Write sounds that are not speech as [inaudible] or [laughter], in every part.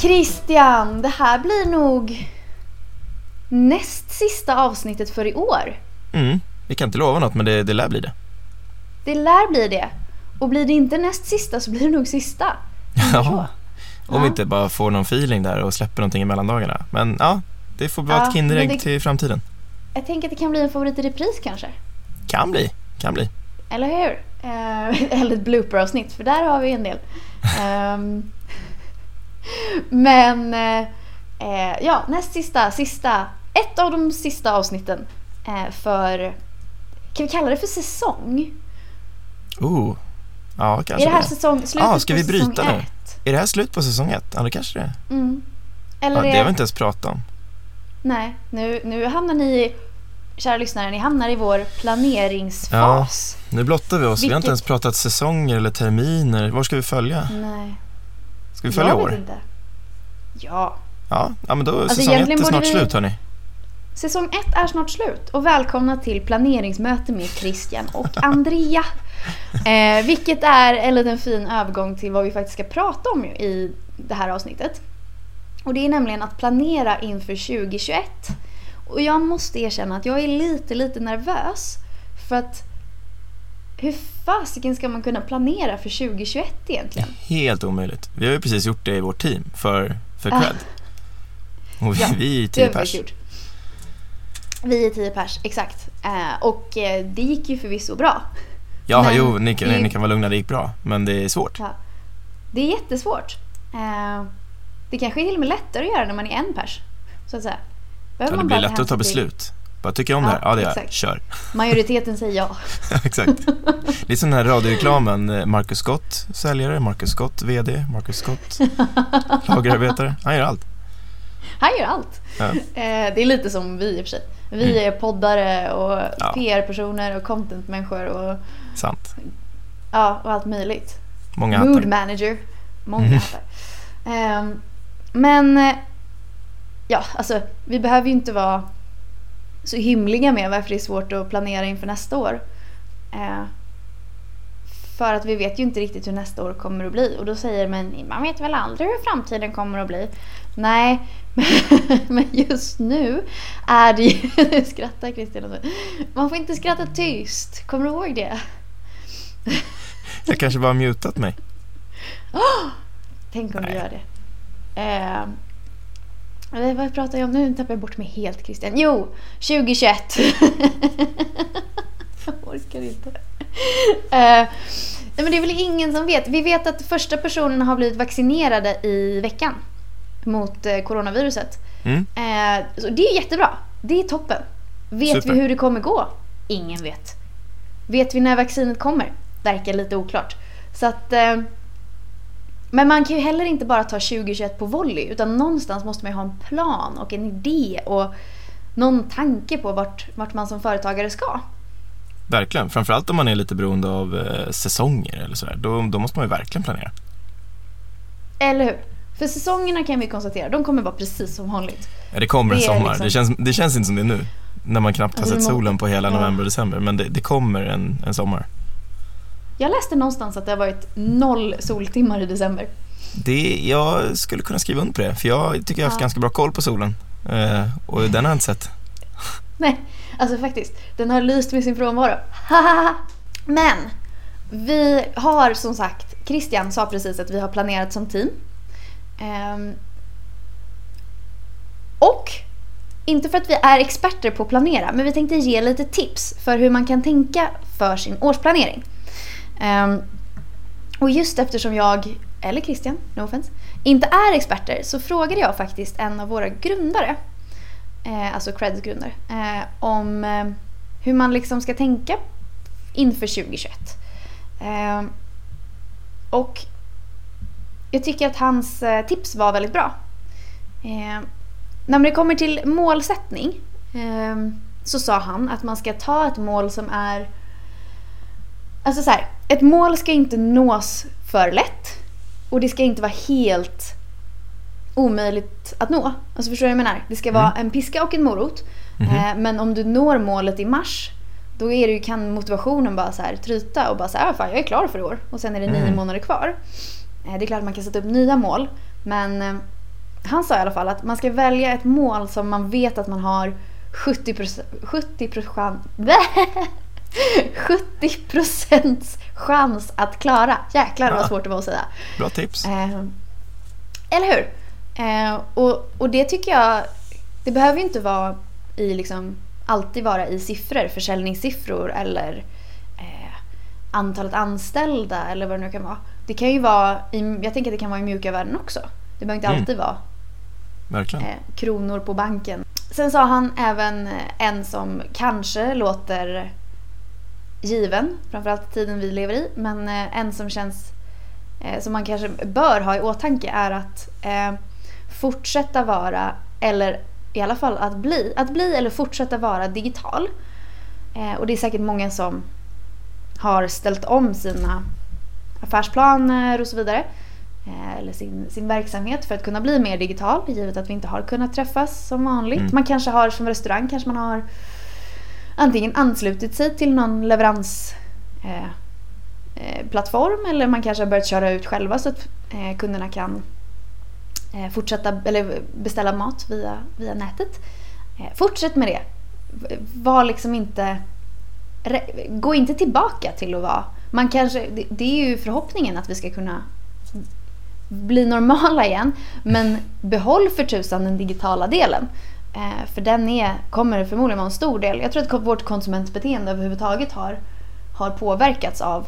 Christian, det här blir nog näst sista avsnittet för i år. Mm, vi kan inte lova något men det, det lär bli det. Det lär bli det. Och blir det inte näst sista så blir det nog sista. [laughs] Ja, om vi inte bara får någon feeling där och släpper någonting i mellandagarna. Men ja, det får vara Ja, ett Kinderägg till framtiden. Jag tänker att det kan bli en favorit i repris kanske. Kan bli, kan bli. Eller hur? Eh, [laughs] eller ett blooper-avsnitt, för där har vi en del. Men eh, eh, ja, näst sista, sista, ett av de sista avsnitten eh, för, kan vi kalla det för säsong? Oh, ja Är kanske det här det. säsong, slutet Ja, ska vi bryta nu? ett? Är det här slut på säsong ett? Ja, det kanske det är. Mm. Eller Ja, det är, har vi inte ens pratat om. nej, nu, nu hamnar ni, kära lyssnare, ni hamnar i vår planeringsfas. Nu blottar vi oss. Vi har Vilket- inte ens pratat säsonger eller terminer. Var ska vi följa? Nej, Ska vi följa jag år? vet inte. Ja, Ja, ja men då Alltså, säsong ett är snart vi- slut hörni. Säsong ett är snart slut och välkomna till planeringsmöte med Christian och Andrea. [laughs] Eh, vilket är en liten fin övergång till vad vi faktiskt ska prata om i det här avsnittet. Och det är nämligen att planera inför 2021. Och jag måste erkänna att jag är lite, lite nervös. För att hur fasiken ska man kunna planera för 2021 egentligen? Helt omöjligt. Vi har ju precis gjort det i vårt team för, för Ah. cred. Och vi, Ja, vi är Det tio pers. gjort. Vi är 10 pers, exakt. Eh, och eh, det gick ju förvisso bra. Ja, Men jo, ni kan, det- ni kan vara lugna, det gick bra. Men det är svårt. Ja. Det är jättesvårt. Eh, det kanske är till och med lättare att göra när man är en pers. Så att säga. Behöver Ja, det blir lättare att ta beslut. Bara tycker jag om Ja, det här? Ja, det gör jag. Kör. Majoriteten säger ja. [laughs] Exakt. Lite som den här radioreklamen. eh, Marcus Scott, säljare. Marcus Scott, VD. Marcus Scott, [laughs] lagerarbetare. Han gör allt. Han gör allt. Ja. Eh, det är lite som vi i och för sig. Vi är poddare och Mm. Ja. PR-personer och contentmänniskor och, Sant. ja, och allt möjligt. Många Mood hattar. manager. Många Mhm. hattar. Ehm, men eh, ja, alltså vi behöver ju inte vara så hymliga med varför det är svårt att planera inför nästa år. Eh, för att vi vet ju inte riktigt hur nästa år kommer att bli. Och då säger man, man vet väl aldrig hur framtiden kommer att bli. Nej, [laughs] men just nu är det ju... [laughs] Nu skrattar Christian. så. Man får inte skratta tyst. Kommer du ihåg det? Jag kanske bara har mutat mig. [gasps] Tänk om Nej. du gör det. Eh, vad pratar jag om nu? Nu tappar jag bort mig helt Christian. Jo, 2021. [laughs] jag orkar inte. Eh, nej, men det är väl ingen som vet. Vi vet att första personerna har blivit vaccinerade i veckan mot eh, coronaviruset. Mm. Eh, så det är jättebra. Det är toppen. Vet Super. vi hur det kommer gå? Ingen vet. Vet vi när vaccinet kommer? Verkar lite oklart. Så att... Eh, men man kan ju heller inte bara ta 2021 på volley utan någonstans måste man ju ha en plan och en idé och någon tanke på vart, vart man som företagare ska. Verkligen. Framförallt om man är lite beroende av eh, säsonger eller sådär. Då, då måste man ju verkligen planera. Eller hur? För säsongerna kan vi konstatera, de kommer vara precis som vanligt. Ja, det kommer en Det sommar. liksom- Det, känns, det känns inte som det är nu. När man knappt har Alltså, sett solen på hela november och december. Men det, det kommer en, en sommar. Jag läste någonstans att det har varit noll soltimmar i december. Det, jag skulle kunna skriva under på det. För jag tycker jag har haft Ja. ganska bra koll på solen. Eh, och den har jag inte sett. [laughs] Nej, alltså faktiskt. Den har lyst med sin frånvaro. [laughs] Men vi har som sagt, Christian sa precis att vi har planerat som team. Ehm, och inte för att vi är experter på att planera, men vi tänkte ge lite tips för hur man kan tänka för sin årsplanering. Um, och just eftersom jag, eller Christian, no offense, inte är experter så frågade jag faktiskt en av våra grundare eh, alltså Creds grundare, eh, om eh, hur man liksom ska tänka inför 2021. Eh, och jag tycker att hans eh, tips var väldigt bra. Eh, när det kommer till målsättning eh, så sa han att man ska ta ett mål som är... Alltså så här, ett mål ska inte nås för lätt och det ska inte vara helt omöjligt att nå. Alltså förstår du vad jag menar? Det ska vara en piska och en morot. Mhm. Eh, men om du når målet i mars då är det, ju- kan motivationen bara så här tryta och bara så här, "Ah, fan jag är klar för i år. Och sen är det nio Mm. månader kvar. Eh, det är klart att man kan sätta upp nya mål. Men eh, han sa i alla fall att man ska välja ett mål som man vet att man har 70% 70 70 chans att klara. Jäklar vad Ja. svårt det var att säga. Bra tips. Eh, eller hur? Eh, och, och det tycker jag, det behöver ju inte vara i liksom, alltid vara i siffror, försäljningssiffror eller eh, antalet anställda eller vad det nu kan vara. Det kan ju vara, i, jag tänker att det kan vara i mjuka värden också. Det behöver inte Mm. alltid vara Verkligen. eh, kronor på banken. Sen sa han även en som kanske låter given, framförallt tiden vi lever i, men eh, en som känns eh, som man kanske bör ha i åtanke är att eh, fortsätta vara, eller i alla fall att bli, att bli eller fortsätta vara digital. Och det är säkert många som har ställt om sina affärsplaner och så vidare. Eller sin, sin verksamhet för att kunna bli mer digital givet att vi inte har kunnat träffas som vanligt. Mm. Man kanske har som restaurang kanske man har antingen anslutit sig till någon leveransplattform eh, eh eller man kanske har börjat köra ut själva så att eh, kunderna kan eh, fortsätta eller beställa mat via, via nätet. Eh, fortsätt med det. Var liksom inte re- Gå inte tillbaka till att vara man kanske, det, det är ju förhoppningen att vi ska kunna bli normala igen. Men behåll för tusan den digitala delen. Eh, för den är, kommer förmodligen vara en stor del. Jag tror att vårt konsumentbeteende överhuvudtaget har, har påverkats av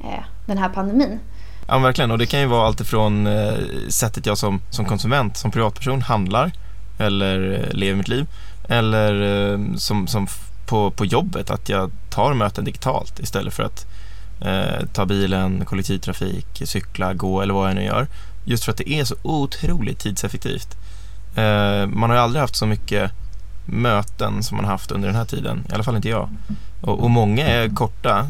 eh, den här pandemin. Ja, verkligen. Och det kan ju vara allt ifrån eh, sättet jag som, som konsument, som privatperson handlar eller eh, lever mitt liv. Eller eh, som, som på, på jobbet, att jag tar möten digitalt istället för att eh, ta bilen, kollektivtrafik, cykla, gå eller vad jag nu gör. Just för att det är så otroligt tidseffektivt. Eh, man har ju aldrig haft så mycket möten som man har haft under den här tiden, i alla fall inte jag. Och, och många är korta,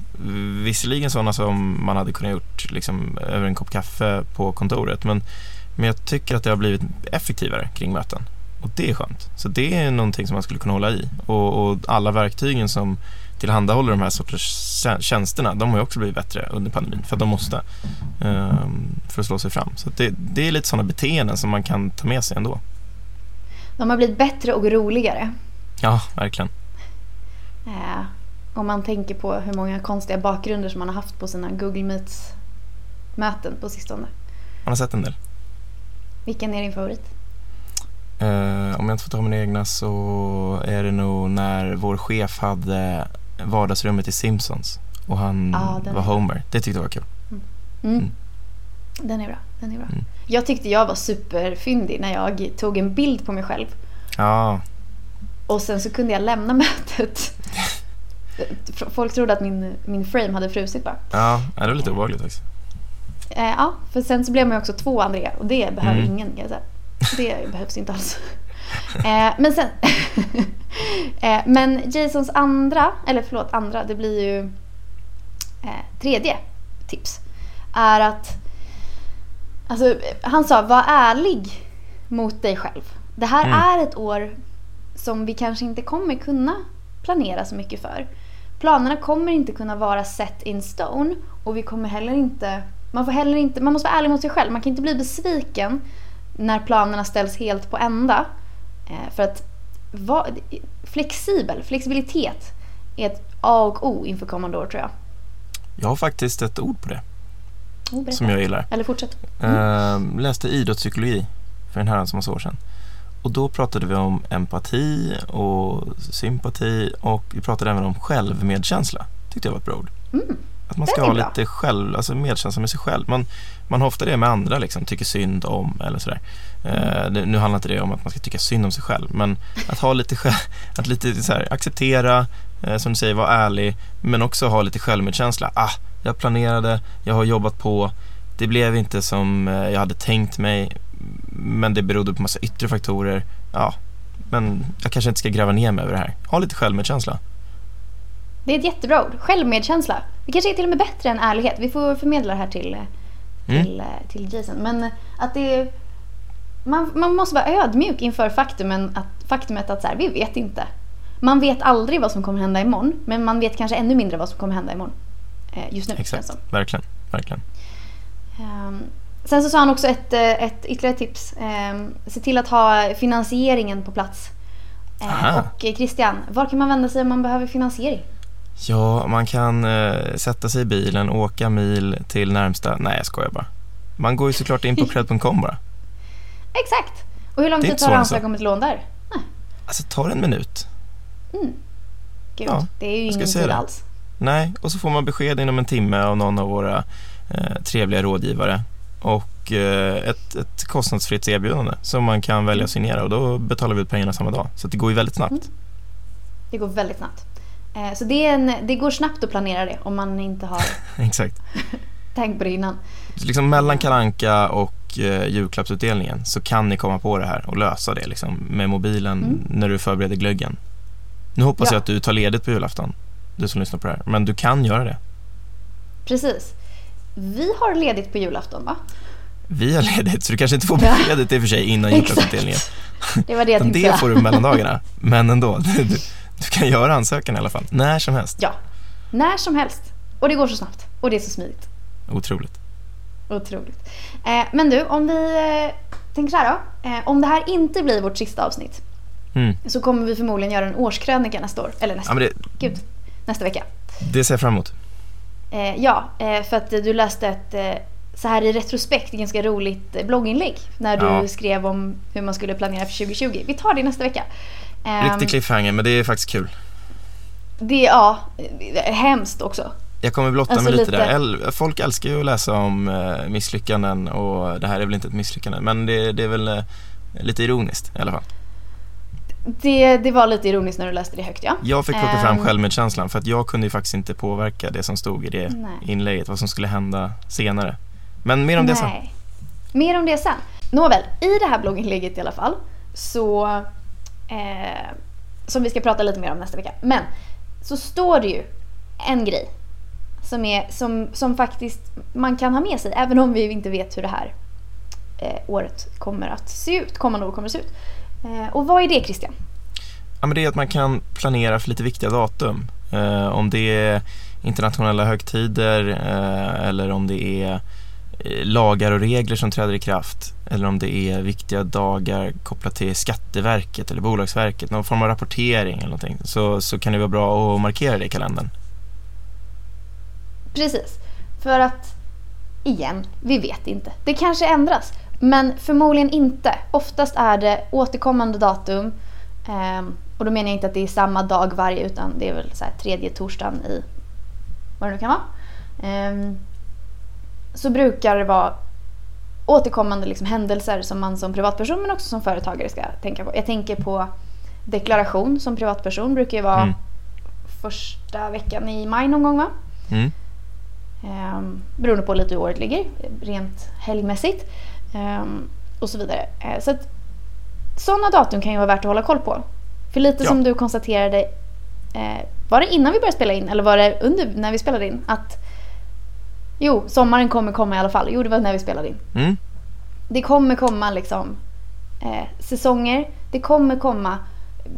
visserligen sådana som man hade kunnat gjort liksom, över en kopp kaffe på kontoret, men, men jag tycker att det har blivit effektivare kring möten. Och det är skönt. Så det är någonting som man skulle kunna hålla i. Och, och alla verktygen som tillhandahåller de här sorters tjänsterna, de har ju också blivit bättre under pandemin, för att de måste, um, för att slå sig fram. Så det, det är lite sådana beteenden som man kan ta med sig ändå. De har blivit bättre och roligare. Ja, verkligen. Eh, om man tänker på hur många konstiga bakgrunder som man har haft på sina Google Meets-möten på sistone. Man har sett en del. Vilken är din favorit? Eh, om jag inte får ta mina egna så är det nog när vår chef hade vardagsrummet i Simpsons och han den var Homer. Det tyckte jag var kul. Mm. Mm. Den är bra. Den är bra. Mm. Jag tyckte jag var superfyndig när jag tog en bild på mig själv Ja, och sen så kunde jag lämna [laughs] mötet. Folk trodde att min, min frame hade frusit bara. ja det var lite obehagligt faktiskt. Eh, ja, för sen så blev man ju också två Andrea och det behöver Mm. ingen kan jag säga. Det behövs inte alls. Eh, men sen... [laughs] eh, men Jasons andra, eller förlåt andra, det blir ju tredje tips. Är att... Alltså, han sa var ärlig mot dig själv. Det här Mm. är ett år som vi kanske inte kommer kunna planera så mycket för. Planerna kommer inte kunna vara set in stone och vi kommer heller inte... Man, får heller inte, man måste vara ärlig mot sig själv. Man kan inte bli besviken när planerna ställs helt på ända. Eh, för att vara flexibel, flexibilitet är ett A och O inför kommande år tror jag. Jag har faktiskt ett ord på det Oh, som jag gillar. Eller fortsätt. Eh, läste idrottspsykologi för en herrans massa år sedan. Och då pratade vi om empati och sympati och vi pratade även om självmedkänsla. Tyckte jag var ett bra ord. Mm. Att man ska ha bra. lite själv, alltså medkänsla med sig själv. Man, man har ofta det med andra, liksom, tycker synd om eller sådär. Eh, det, nu handlar inte det om att man ska tycka synd om sig själv, men att ha lite, själv, att lite så här, acceptera, eh, som du säger, vara ärlig, men också ha lite självmedkänsla. Ah, jag planerade, jag har jobbat på, det blev inte som eh, jag hade tänkt mig, men det berodde på massa yttre faktorer. Ja, men jag kanske inte ska gräva ner mig över det här. Ha lite självmedkänsla. Det är ett jättebra ord. Självmedkänsla. Det kanske är till och med bättre än ärlighet. Vi får förmedla det här till, Mm. till, eh, till Jason. Men att det är, man, man måste vara ödmjuk inför faktumen att, faktumet att så här, vi vet inte. Man vet aldrig vad som kommer hända imorgon. Men man vet kanske ännu mindre vad som kommer hända imorgon. Eh, just nu Exakt, som. verkligen, verkligen. Ehm, Sen så sa han också ett, eh, ett ytterligare tips. Eh, se till att ha finansieringen på plats. Eh, Aha. och Christian, var kan man vända sig om man behöver finansiering? Ja, man kan eh, sätta sig i bilen, åka mil till närmsta... Nej, jag skojar bara. Man går ju såklart in på [laughs] cred.com bara. Exakt! Och hur lång tid tar det att så ansöka om ett lån där? Alltså, ta en minut. Gud, Ja, det är ju ingen tid alls. Nej, och så får man besked inom en timme av någon av våra eh, trevliga rådgivare och eh, ett, ett kostnadsfritt erbjudande som man kan välja att signera och då betalar vi ut pengarna samma dag. Så det går ju väldigt snabbt. Mm. Det går väldigt snabbt. Eh, så det, en, det går snabbt att planera det om man inte har [laughs] Exakt. [laughs] tänkt på det innan. Så liksom mellan kalanka och eh, julklappsutdelningen så kan ni komma på det här och lösa det liksom, med mobilen Mm. när du förbereder glöggen. Nu hoppas Ja. jag att du tar ledigt på julafton, du som lyssnar på det här, men du kan göra det. Precis. Vi har ledigt på julafton va? Vi har ledigt, så du kanske inte får beskedet i och för sig innan julklappsutdelningen. Det var det jag tänkte det får du på mellandagarna, [laughs] men ändå. Du, du, kan göra ansökan i alla fall, när som helst. Ja, när som helst. Och det går så snabbt. Och det är så smidigt. Otroligt. Otroligt. Eh, men du, om vi eh, tänker så här då. Eh, om det här inte blir vårt sista avsnitt Mm. så kommer vi förmodligen göra en årskrönika nästa år. Eller nästa, Ja, det, gud, nästa vecka. det ser jag fram emot. Eh, ja, eh, för att du läste ett eh, så här i retrospekt ganska roligt eh, blogginlägg när du Ja. skrev om hur man skulle planera för 2020. Vi tar det nästa vecka. Ehm, Riktig cliffhanger, men det är faktiskt kul. Det, ja, det är hemskt också. Jag kommer blotta Alltså mig lite, lite- där. Folk älskar ju att läsa om eh, misslyckanden och det här är väl inte ett misslyckande, men det, det är väl eh, lite ironiskt i alla fall. Det, det var lite ironiskt när du läste det högt ja. Jag fick plocka fram Ehm. självmedkänslan för att jag kunde ju faktiskt inte påverka det som stod i det Nej. inlägget, vad som skulle hända senare. Men mer om det sen. Nej. Mer om det sen. Nåväl, i det här blogginlägget i alla fall så eh, som vi ska prata lite mer om nästa vecka. Men så står det ju en grej som, är, som, som faktiskt man kan ha med sig även om vi inte vet hur det här eh, året kommer att se ut, kommande år kommer att se ut. Eh, och vad är det Christian? Ja, men det är att man kan planera för lite viktiga datum. Eh, om det är internationella högtider eh, eller om det är lagar och regler som träder i kraft eller om det är viktiga dagar kopplat till Skatteverket eller Bolagsverket, någon form av rapportering eller någonting, så, så kan det vara bra att markera det i kalendern. Precis. För att, igen, vi vet inte. Det kanske ändras. Men förmodligen inte. Oftast är det återkommande datum. Ehm, och då menar jag inte att det är samma dag varje utan det är väl så tredje torsdagen i vad det nu kan vara. Ehm, så brukar det vara återkommande liksom händelser som man som privatperson men också som företagare ska tänka på. Jag tänker på deklaration som privatperson brukar ju vara Mm. första veckan i maj någon gång va? Mm. Um, beroende på lite hur året ligger, rent helgmässigt. Ehm, och så vidare. Eh, så att sådana datum kan ju vara värt att hålla koll på. För lite Ja. som du konstaterade, eh, var det innan vi började spela in eller var det under när vi spelade in? Att jo, sommaren kommer komma i alla fall. Jo, det var när vi spelade in. Mm. Det kommer komma liksom eh, säsonger. Det kommer komma,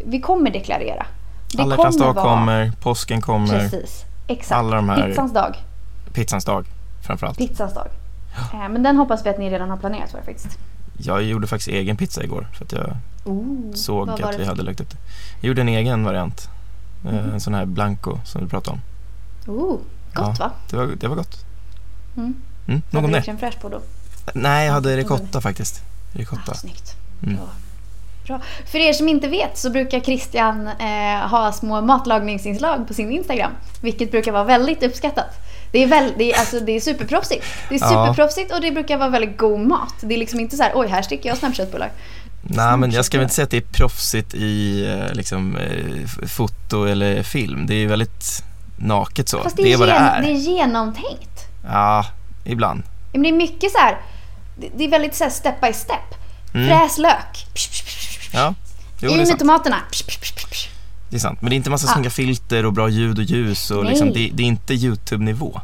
vi kommer deklarera. Det Alla hjärtans dag kommer, påsken kommer, Precis, exakt. alla de här- Pizzans dag. pizzans dag framförallt. Pizzans dag. Eh, Men den hoppas vi att ni redan har planerat för faktiskt. Jag gjorde faktiskt egen pizza igår för att jag Ooh, såg att vi hade lagt upp det. Jag gjorde en egen variant. Mhm. En sån här blanco som du pratade om. Ooh, gott va? Det var, det var gott. Mm. Mm, nog om Hade det. fraîche på då? Nej, jag hade Ja, ricotta faktiskt. Ricotta. Ah, snyggt. Mm. Bra. Bra. För er som inte vet så brukar Christian eh, ha små matlagningsinslag på sin Instagram. Vilket brukar vara väldigt uppskattat. Det är, väl, det är, alltså, det är superproffsigt. Det är superproffsigt och det brukar vara väldigt god mat. Det är liksom inte så här, oj här sticker jag snabbköttbullar. Nej, men jag ska väl inte säga att det är proffsigt i eh, liksom, eh, foto eller film. Det är väldigt naket så. Fast Det det är är, vad det är. det är genomtänkt. Ja, ibland. Men det är mycket så här, det, är väldigt så här step by step. Mm. Fräs lök. Psh, psh, psh, psh. Ja, jo, I är med tomaterna. Psh, psh, psh. Det är sant. Men det är inte massa Ah. snygga filter och bra ljud och ljus. Och liksom, det, det är inte YouTube-nivå.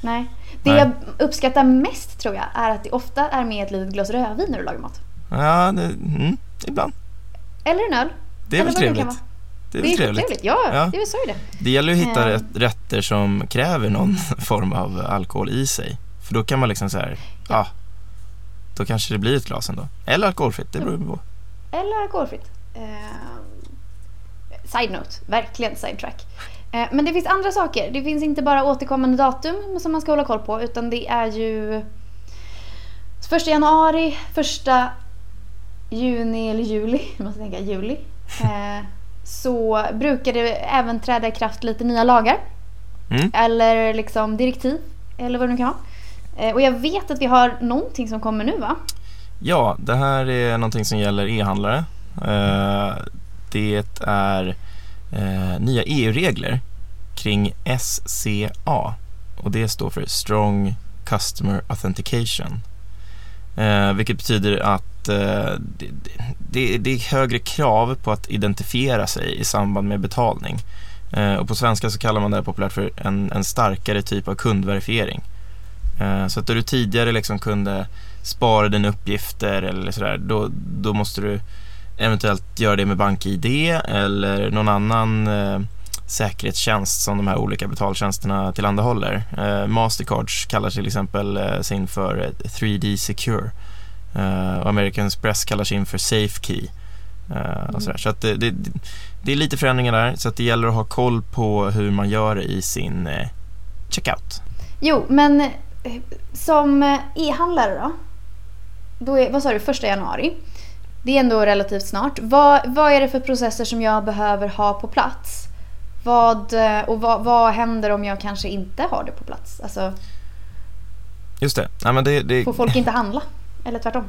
Nej. Det Nej. jag uppskattar mest tror jag är att det ofta är med ett litet glas rödvin när du lagar mat. Ja, det, mm, ibland. Eller en öl. Det är Eller väl trevligt. Det är Det är trevligt. trevligt. Ja, Ja. det är så är det. Det gäller ju att hitta rätt, rätter som kräver någon [laughs] form av alkohol i sig. För då kan man liksom så här, ja, då kanske det blir ett glas ändå. Eller alkoholfritt, det beror på. Eller alkoholfritt. Eh, side note, verkligen sidetrack. Eh, men det finns andra saker. Det finns inte bara återkommande datum som man ska hålla koll på utan det är ju första januari, första juni eller juli, [laughs] jag måste tänka juli. Eh, så brukar det även träda i kraft lite nya lagar. Mm. Eller liksom direktiv eller vad det nu kan vara. Eh, och jag vet att vi har någonting som kommer nu va? Ja, det här är någonting som gäller e-handlare. Eh, det är eh, nya EU-regler kring SCA och det står för Strong Customer Authentication. Eh, vilket betyder att eh, det, det, det är högre krav på att identifiera sig i samband med betalning. Eh, och på svenska så kallar man det populärt för en, en starkare typ av kundverifiering. Eh, så att du tidigare liksom kunde spara dina uppgifter eller sådär, då, då måste du eventuellt göra det med BankID eller någon annan eh, säkerhetstjänst som de här olika betaltjänsterna tillhandahåller. Eh, Mastercards kallar till exempel eh, sin för 3D Secure eh, och American Express kallar sin för SafeKey. Eh, och sådär. Så att det, det, det, är lite förändringar där så att det gäller att ha koll på hur man gör i sin eh, checkout. Jo, men som e-handlare då? då är, vad sa du, första januari. Det är ändå relativt snart. Vad, vad är det för processer som jag behöver ha på plats? Vad, och vad, vad händer om jag kanske inte har det på plats? Alltså, Just det. Ja, men det, det... Får folk inte handla? Eller tvärtom?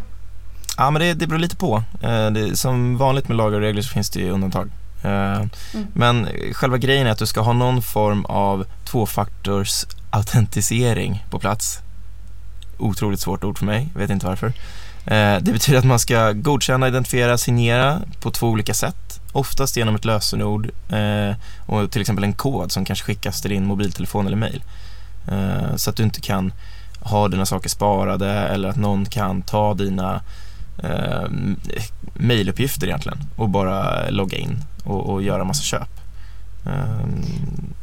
Ja, men det, det beror lite på. Eh, det, som vanligt med lagar och regler så finns det ju undantag. Eh, mm. Men själva grejen är att du ska ha någon form av tvåfaktors autentisering på plats. Otroligt svårt ord för mig, vet inte varför. Eh, det betyder att man ska godkänna, identifiera, signera på två olika sätt. Oftast genom ett lösenord eh, och till exempel en kod som kanske skickas till din mobiltelefon eller mail. Eh, så att du inte kan ha dina saker sparade eller att någon kan ta dina eh, mailuppgifter egentligen och bara logga in och, och göra massa köp. Um,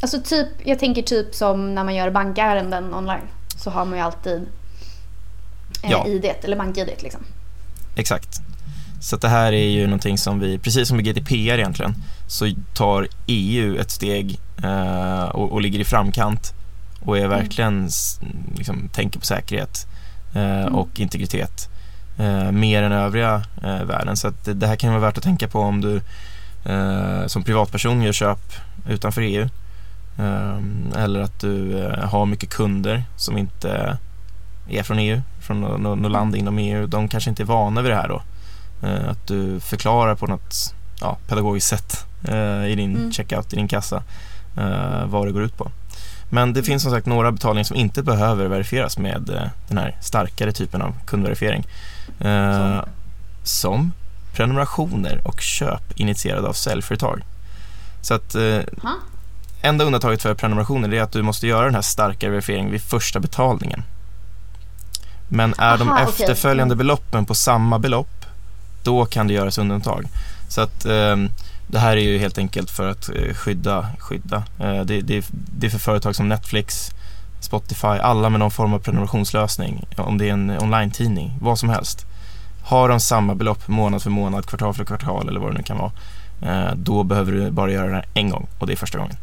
Alltså typ, jag tänker typ som när man gör bankärenden online. Så har man ju alltid ja. ID eller bank-ID liksom. Exakt. Så det här är ju någonting som vi, precis som med GDPR egentligen, så tar EU ett steg eh, och, och, ligger i framkant och är mm. verkligen mm. liksom, tänker på säkerhet eh, mm. och integritet eh, mer än övriga eh, världen. Så det, det, här kan vara värt att tänka på om du eh, som privatperson gör köp utanför EU eller att du eh, har mycket kunder som inte är från EU, från något land inom EU. De kanske inte är vana vid det här då. Eh, att du förklarar på något ja, pedagogiskt sätt eh, i din mm. checkout, i din kassa, vad det går ut på. Men det finns som sagt några betalningar som inte behöver verifieras med den här starkare typen av kundverifiering. Som, som prenumerationer och köp initierade av säljföretag. Så att Enda undantaget för prenumerationer är att du måste göra den här starka verifieringen vid första betalningen. Men är Aha, de efterföljande okay. beloppen på samma belopp, då kan det göras undantag. Så att eh, det här är ju helt enkelt för att eh, skydda, skydda. Eh, det, det, det, är för företag som Netflix, Spotify, alla med någon form av prenumerationslösning. Om det är en online-tidning, vad som helst. Har de samma belopp månad för månad, kvartal för kvartal eller vad det nu kan vara. Eh, då behöver du bara göra det en gång och det är första gången.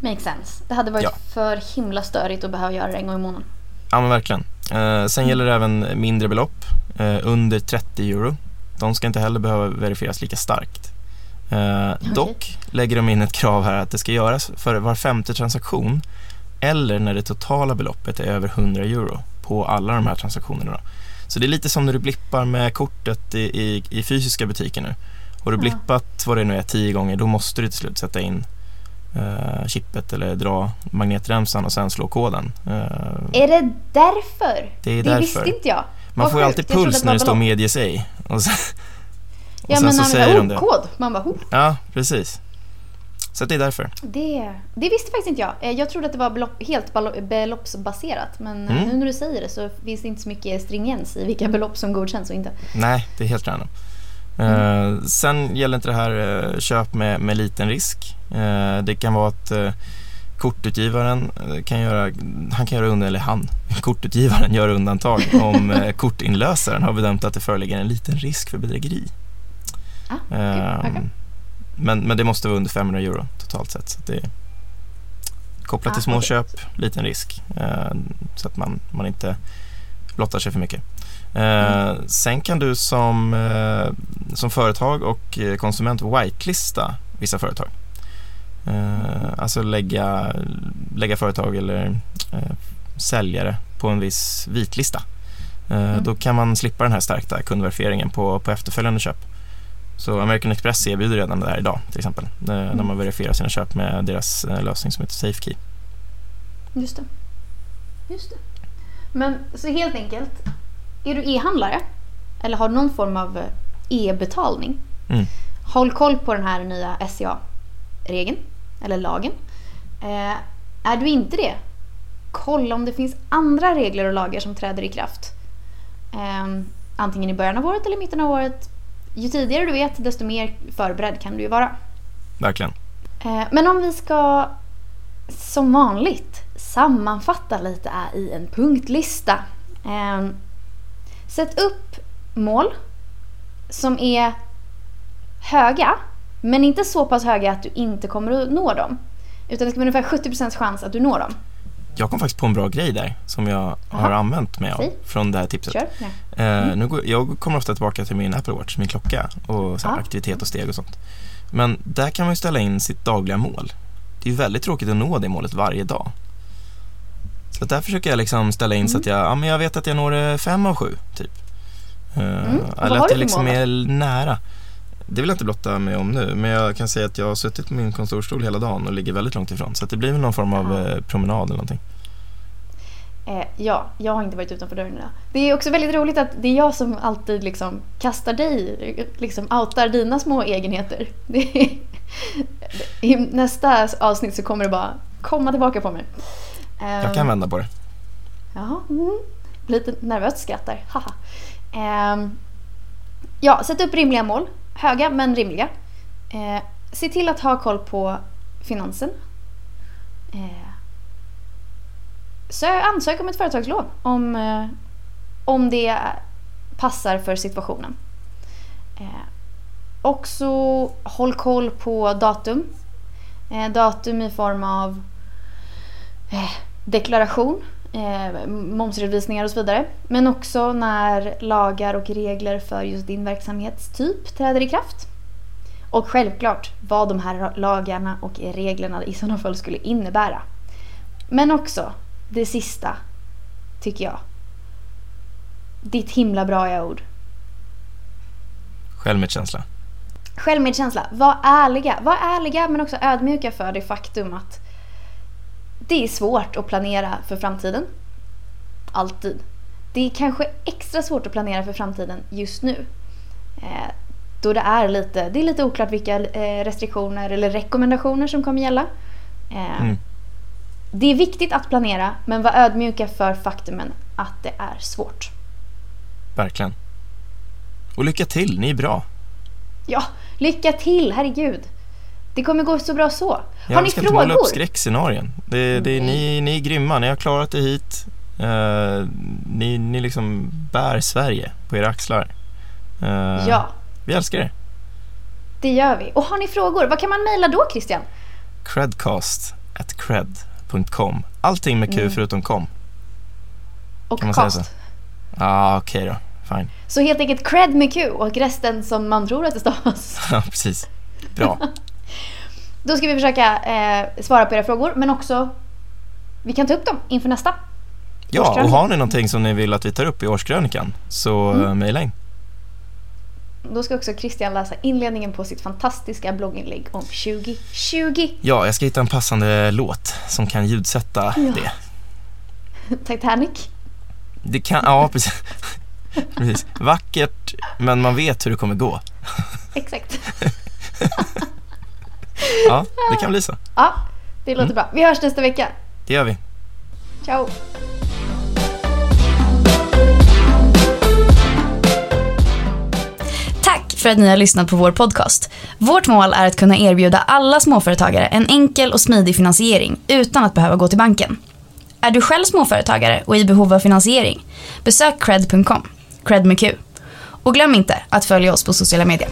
Makes sense. Det hade varit ja. för himla störigt att behöva göra det en gång i månaden. Ja men verkligen. Eh, sen gäller det även mindre belopp, eh, under 30 euro. De ska inte heller behöva verifieras lika starkt. Eh, okay. Dock lägger de in ett krav här att det ska göras för var femte transaktion eller när det totala beloppet är över 100 euro på alla de här transaktionerna. Så det är lite som när du blippar med kortet i, i, i fysiska butiker nu. Har du blippat vad det nu är tio gånger då måste du till slut sätta in eh, chippet eller dra magnetremsan och sen slå koden. Eh, är det därför? Det är därför. Det visste inte jag. Man Vad får ju alltid puls när det står medie sig. [laughs] Och sen, och ja sen men så säger de det. kod. Man bara, oh. Ja, precis. Så det är därför. Det, det visste faktiskt inte jag. Eh, jag trodde att det var belopp, helt beloppsbaserat. Men mm. nu när du säger det så finns det inte så mycket stringens i vilka belopp som godkänns och inte. Nej, det är helt random. Mm. sen gäller inte det här köp med, med liten risk. det kan vara att Kortutgivaren eh, kan göra, han kan göra undantag, eller han, [laughs] kortutgivaren gör undantag [laughs] om eh, kortinlösaren har bedömt att det föreligger en liten risk för bedrägeri. Ah, okay. Um, men, men det måste vara under 500 euro totalt sett. Så det är kopplat till Ah, småköp, liten risk. eh, så att man, man inte blottar sig för mycket. Eh, Sen kan du som, eh, som företag och eh, konsument whitelista vissa företag. Eh, alltså lägga, lägga företag eller eh, säljare på en viss vitlista. Eh, Mm. Då kan man slippa den här stärkta kundverifieringen på, på efterföljande köp. Så American Express erbjuder redan det här idag till exempel. eh, När man verifierar sina köp med deras eh, lösning som heter SafeKey. Just det. Just det. Men så helt enkelt, är du e-handlare eller har någon form av eh, e-betalning, Mm. håll koll på den här nya SCA-regeln, eller lagen. Eh, är du inte det, kolla om det finns andra regler och lagar som träder i kraft. Eh, antingen i början av året eller i mitten av året. Ju tidigare du vet, desto mer förberedd kan du ju vara. Verkligen. Eh, Men om vi ska som vanligt sammanfatta lite i en punktlista. Sätt upp mål som är höga men inte så pass höga att du inte kommer att nå dem. Utan det ska vara ungefär 70% chans att du når dem. Jag kom faktiskt på en bra grej där som jag har Jaha. använt mig av Säg. från det här tipset. Kör. Eh, nu går, jag kommer ofta tillbaka till min Apple Watch, min klocka och så här, aktivitet och steg och sånt. Men där kan man ju ställa in sitt dagliga mål. Det är väldigt tråkigt att nå det målet varje dag. Så där försöker jag liksom ställa in så att jag, ja, men jag vet att jag når det fem av sju, typ. Eh, Mm. Eller att det för liksom mål är nära. Det vill jag inte blotta mig om nu, men jag kan säga att jag har suttit på min kontorstol hela dagen och ligger väldigt långt ifrån. Så att det blir väl någon form av eh, promenad eller någonting. Eh, ja, jag har inte varit utanför dörren idag. Det är också väldigt roligt att det är jag som alltid liksom kastar dig, liksom outar dina små egenheter. [laughs] Är, I nästa avsnitt så kommer det bara komma tillbaka på mig. Jag Ehm, kan vända på det. Jaha, mm. lite nervöst skrattar. Haha. Ehm, ja, sätt upp rimliga mål. Höga men rimliga. Eh, se till att ha koll på finansen. Eh, sö- ansök om ett företagslån om, eh, om det passar för situationen. Eh, också håll koll på datum. Eh, datum i form av eh, deklaration, eh, momsredovisningar och så vidare. Men också när lagar och regler för just din verksamhetstyp träder i kraft. Och självklart vad de här lagarna och reglerna i sådana fall skulle innebära. Men också det sista, tycker jag. Ditt himla bra ord. Självmedkänsla. Självmedkänsla. Var ärliga. Var ärliga men också ödmjuka för det faktum att det är svårt att planera för framtiden. Alltid. Det är kanske extra svårt att planera för framtiden just nu. Eh, då det är lite, det är lite oklart vilka eh, restriktioner eller rekommendationer som kommer gälla. Eh, Mm. Det är viktigt att planera men var ödmjuka för faktumen att det är svårt. Verkligen. Och lycka till, ni är bra. Ja, lycka till, herregud. Det kommer gå så bra så. Har vi ni ska inte måla frågor? upp skräckscenarien. Det, det, är- ni, ni är grymma, ni har klarat det hit. Eh, ni, ni liksom bär Sverige på era axlar. Eh, Ja, Vi älskar er. det gör vi. Och har ni frågor, vad kan man mejla då Christian? Credcast at cred.com. Allting med Q Mm. förutom com. Och Kan man säga cast. så? Ja, ah, okej då. Fine. Så helt enkelt cred med Q och resten som man tror att det stavas. [laughs] Ja, precis. Bra. [laughs] Då ska vi försöka eh, svara på era frågor men också vi kan ta upp dem inför nästa. Ja, och har ni någonting som ni vill att vi tar upp i årskrönikan så Mm. mm. mejla in. Då ska också Christian läsa inledningen på sitt fantastiska blogginlägg om 2020. Ja, jag ska hitta en passande låt som kan ljudsätta Ja. det. [laughs] Titanic. Det kan, ja precis. [laughs] precis. Vackert, men man vet hur det kommer gå. Exakt. [laughs] Ja, det kan bli så. Ja, det låter Mm. bra. Vi hörs nästa vecka. Det gör vi. Ciao! Tack för att ni har lyssnat på vår podcast. Vårt mål är att kunna erbjuda alla småföretagare en enkel och smidig finansiering utan att behöva gå till banken. Är du själv småföretagare och i behov av finansiering? Besök cred.com, cred med Q. Och glöm inte att följa oss på sociala medier.